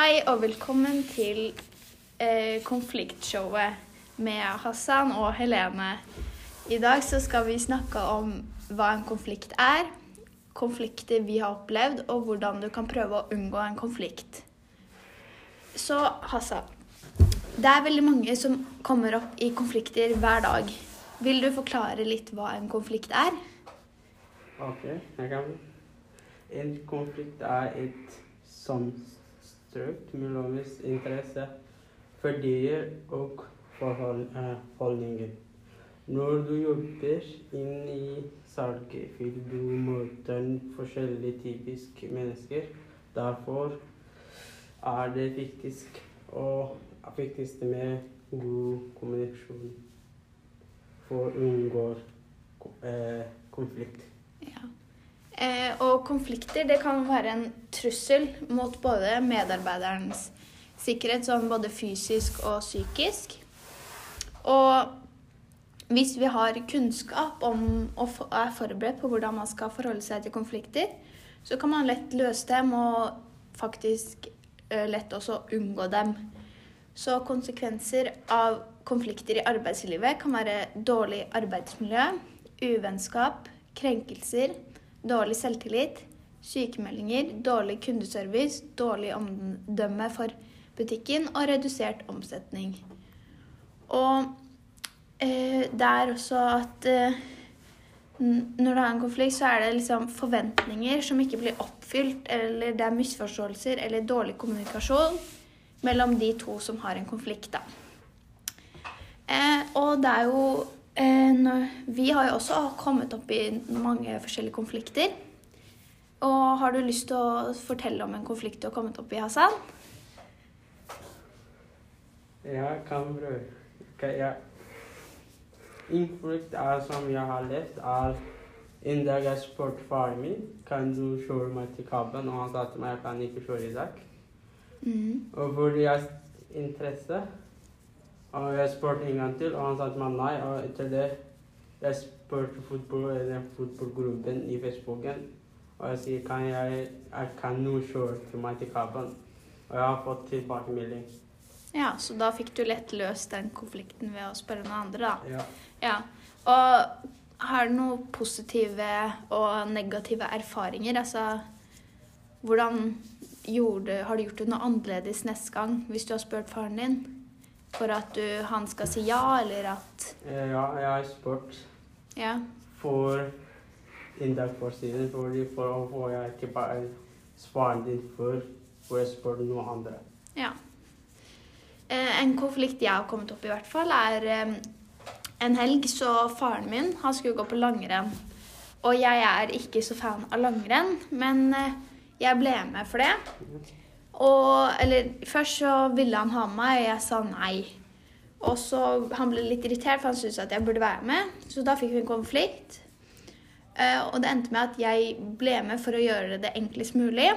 Hei og velkommen til eh, konfliktshowet med Hassan og Helene. I dag så skal vi snakke om hva en konflikt er, konflikter vi har opplevd, og hvordan du kan prøve å unngå en konflikt. Så Hassan, det er veldig mange som kommer opp i konflikter hver dag. Vil du forklare litt hva en konflikt er? Ok, jeg kan. En konflikt er et sammenstøt mellom interesse, verdier og forhold, eh. Når du jobber inn i salget, vil du møte forskjellige typiske mennesker. Derfor er det viktigst, viktigst med god kommunikasjon for å unngå eh, konflikt. Ja. Eh, og konflikter det kan være en trussel mot både medarbeiderens sikkerhet, sånn både fysisk og psykisk. Og hvis vi har kunnskap om og er forberedt på hvordan man skal forholde seg til konflikter, så kan man lett løse dem og faktisk eh, lett også unngå dem. Så konsekvenser av konflikter i arbeidslivet kan være dårlig arbeidsmiljø, uvennskap, krenkelser, dårlig selvtillit, sykemeldinger, dårlig kundeservice, dårlig omdømme for butikken og redusert omsetning. Og eh, det er også at eh, når det er en konflikt, så er det liksom forventninger som ikke blir oppfylt, eller det er misforståelser eller dårlig kommunikasjon mellom de to som har en konflikt, da. Eh, og det er jo Eh, når, vi har jo også kommet opp i mange forskjellige konflikter. Og har du lyst til å fortelle om en konflikt du har kommet opp i, Hassan? Ja, kan prøve. Okay, ja. Konflikt er som jeg har lest, er en dag jeg spurte faren min kan du kjøre meg til Kabben, og han sa til meg jeg kan ikke kjøre i dag. Mm. Og fordi jeg interesse og jeg spurte en gang til, og han sa til meg nei. Og etter det jeg spurte fotball, eller fotballgruppen i Facebooken, og jeg sier kan jeg, jeg kan nå kjøre til meg til Kabben. Og jeg har fått tilbakemelding. Ja, så da fikk du lett løst den konflikten ved å spørre noen andre, da. Ja. Ja. Og har du noen positive og negative erfaringer? Altså hvordan gjorde, har du gjort det noe annerledes neste gang hvis du har spurt faren din? For at du, han skal si ja, eller at Eh, Ja, jeg har spurt Ja. for en dag for for å få jeg tilbake svaret ditt før, hvor jeg spør noen andre. ja. Eh, En konflikt jeg har kommet opp i, hvert fall, er eh, en helg så faren min han skulle gå på langrenn. Og jeg er ikke så fan av langrenn, men eh, jeg ble med for det. Og eller først så ville han ha meg, og jeg sa nei. Og så Han ble litt irritert, for han syntes at jeg burde være med. Så da fikk vi en konflikt. Eh, og det endte med at jeg ble med for å gjøre det enklest mulig.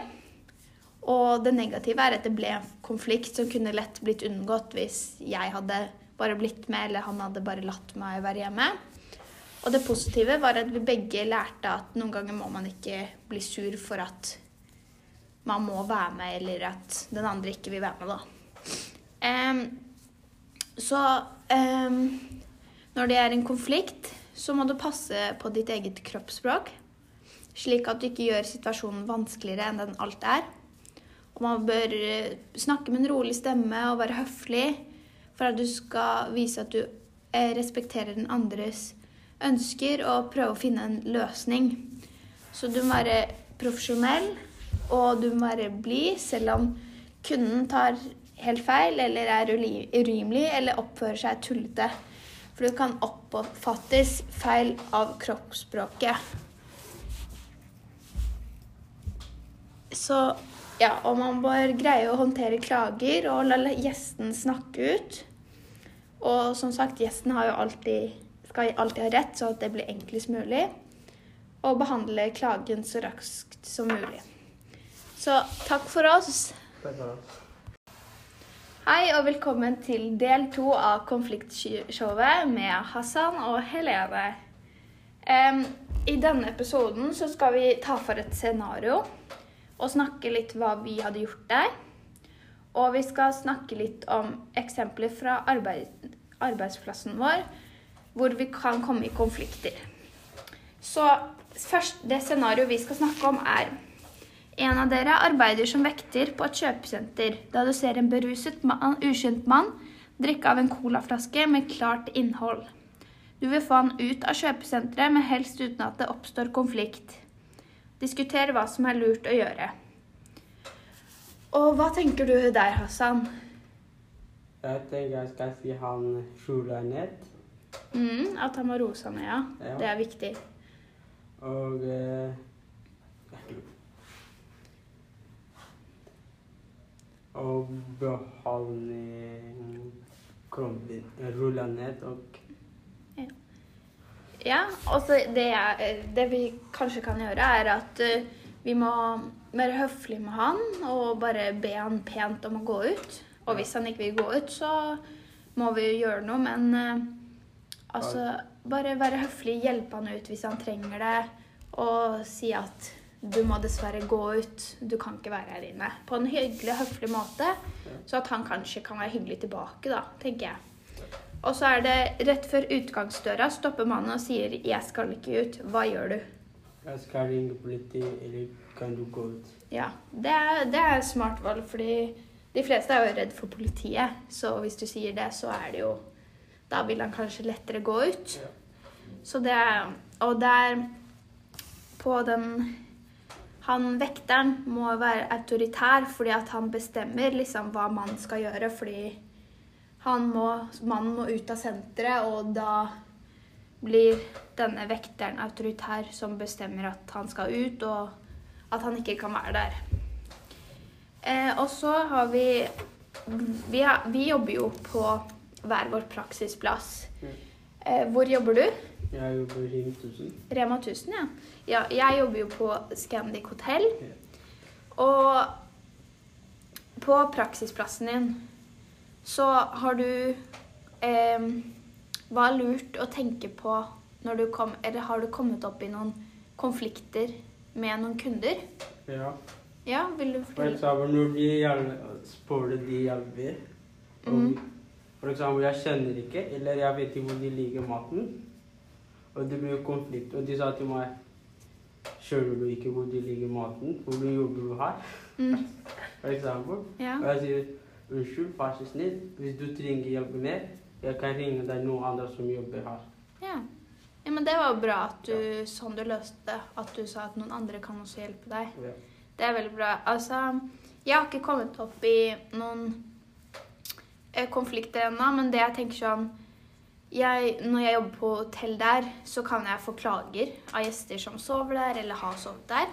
Og det negative er at det ble en konflikt som kunne lett blitt unngått hvis jeg hadde bare blitt med, eller han hadde bare latt meg være hjemme. Og det positive var at vi begge lærte at noen ganger må man ikke bli sur for at man må være med, eller at den andre ikke vil være med, da. Um, så um, når det er en konflikt, så må du passe på ditt eget kroppsspråk, slik at du ikke gjør situasjonen vanskeligere enn den alt er. Og man bør eh, snakke med en rolig stemme og være høflig for at du skal vise at du eh, respekterer den andres ønsker og prøve å finne en løsning. Så du må være profesjonell, og du må være blid selv om kunden tar helt feil eller er urimelig eller oppfører seg tullete. For det kan oppfattes feil av kroppsspråket. Så ja, og man bør greie å håndtere klager og la gjesten snakke ut. Og som sagt, gjesten alltid, skal alltid ha rett, så det blir enklest mulig. Og behandle klagen så raskt som mulig. Så takk for oss. Takk for oss. Hei og velkommen til del to av konfliktshowet med Hassan og Helene. Um, I denne episoden så skal vi ta for et scenario og snakke litt hva vi hadde gjort der. Og vi skal snakke litt om eksempler fra arbeid, arbeidsplassen vår hvor vi kan komme i konflikter. Så først, det scenarioet vi skal snakke om, er en av dere arbeider som vekter på et kjøpesenter da du ser en beruset man, ukjent mann drikke av en colaflaske med klart innhold. Du vil få han ut av kjøpesenteret, men helst uten at det oppstår konflikt. Diskuter hva som er lurt å gjøre. Og hva tenker du der, Hassan? Jeg tenker jeg skal si han skjuler ned. Mm, at han må roe seg ned, ja. Ja. Det er viktig. Og eh, Og behandling krumpen rulle ned og Ja, og så det, det vi kanskje kan gjøre, er at eh, vi må være høflige med han og bare be han pent om å gå ut. Og hvis han ikke vil gå ut, så må vi jo gjøre noe, men eh, altså Bare være høflig, hjelpe han ut hvis han trenger det, og si at du må dessverre gå ut, du kan ikke være her inne. På en hyggelig, høflig måte, så at han kanskje kan være hyggelig tilbake, da, tenker jeg. Og så er det rett før utgangsdøra stopper mannen og sier 'jeg skal ikke ut'. Hva gjør du? Jeg skal ringe politiet, eller kan du gå ut? Ja, det er, det er smart valg, fordi de fleste er jo redd for politiet. Så hvis du sier det, så er det jo Da vil han kanskje lettere gå ut. Så det er Og det er på den Han vekteren må være autoritær fordi at han bestemmer liksom hva man skal gjøre, fordi han må, mannen må ut av senteret, og da blir denne vekteren autoritær som bestemmer at han skal ut, og at han ikke kan være der. Eh, og så har vi vi, har, vi jobber jo på hver vår praksisplass. Mm. Eh, hvor jobber du? Jeg jobber i Rema 1000. Rema 1000, ja. ja. Jeg jobber jo på Scandic hotell. Og på praksisplassen din så har du eh, Hva er lurt å tenke på når du kom Eller har du kommet opp i noen konflikter med noen kunder? Ja. Ja, vil du For fortelle? eksempel når de gjerne spør de hjelper. Mm. For eksempel jeg kjenner ikke, eller jeg vet ikke hvor de liker maten. Og det blir konflikt. Og de sa til meg Skjønner du ikke hvor de ligger maten? Hvor jobber du her? Mm. For eksempel. Ja. Og jeg sier unnskyld, vær så snill. Hvis du trenger hjelp mer, jeg kan ringe deg noen andre som jobber her. Ja. ja, men det var jo bra at du, sånn du løste det. At du sa at noen andre kan også hjelpe deg. Ja. Det er veldig bra. Altså, jeg har ikke kommet opp i noen eh, konflikter ennå, men det jeg tenker sånn jeg, Når jeg jobber på hotell der, så kan jeg få klager av gjester som sover der, eller har sovet der.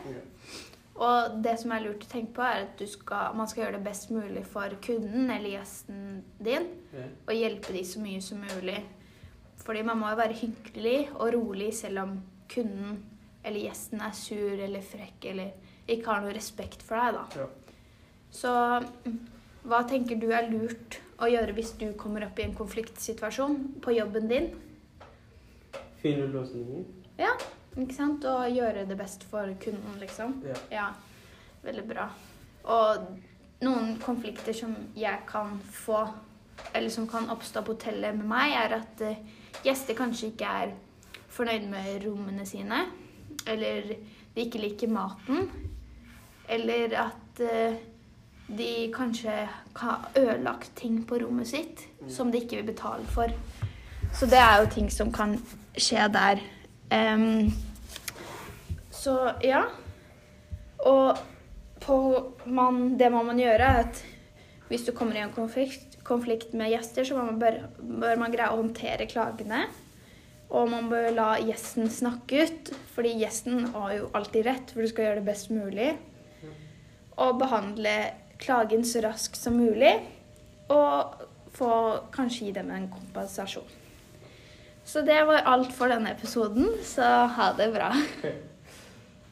Og det som er lurt å tenke på, er at du skal, man skal gjøre det best mulig for kunden eller gjesten din, og hjelpe de så mye som mulig. Fordi man må jo være hyggelig og rolig selv om kunden eller gjesten er sur eller frekk eller ikke har noe respekt for deg, da. Ja. Så mm, hva tenker du er lurt å gjøre hvis du kommer opp i en konfliktsituasjon på jobben din? Finne løsninger. Ja, ikke sant? Og gjøre det best for kunden, liksom. Ja. Ja, veldig bra. Og noen konflikter som jeg kan få, eller som kan oppstå på hotellet med meg, er at eh, gjester kanskje ikke er fornøyd med rommene sine, eller de ikke liker maten, eller at eh, de kanskje har ødelagt ting på rommet sitt som de ikke vil betale for. Så det er jo ting som kan skje der. Um, så ja. Og på man, det må man gjøre, er at hvis du kommer i en konflikt, konflikt med gjester, så man bør, bør man greie å håndtere klagene. Og man bør la gjesten snakke ut, fordi gjesten har jo alltid rett, for du skal gjøre det best mulig. Og behandle klagen så raskt som mulig, og få kanskje gi dem en kompensasjon. Så det var alt for denne episoden, så ha det bra.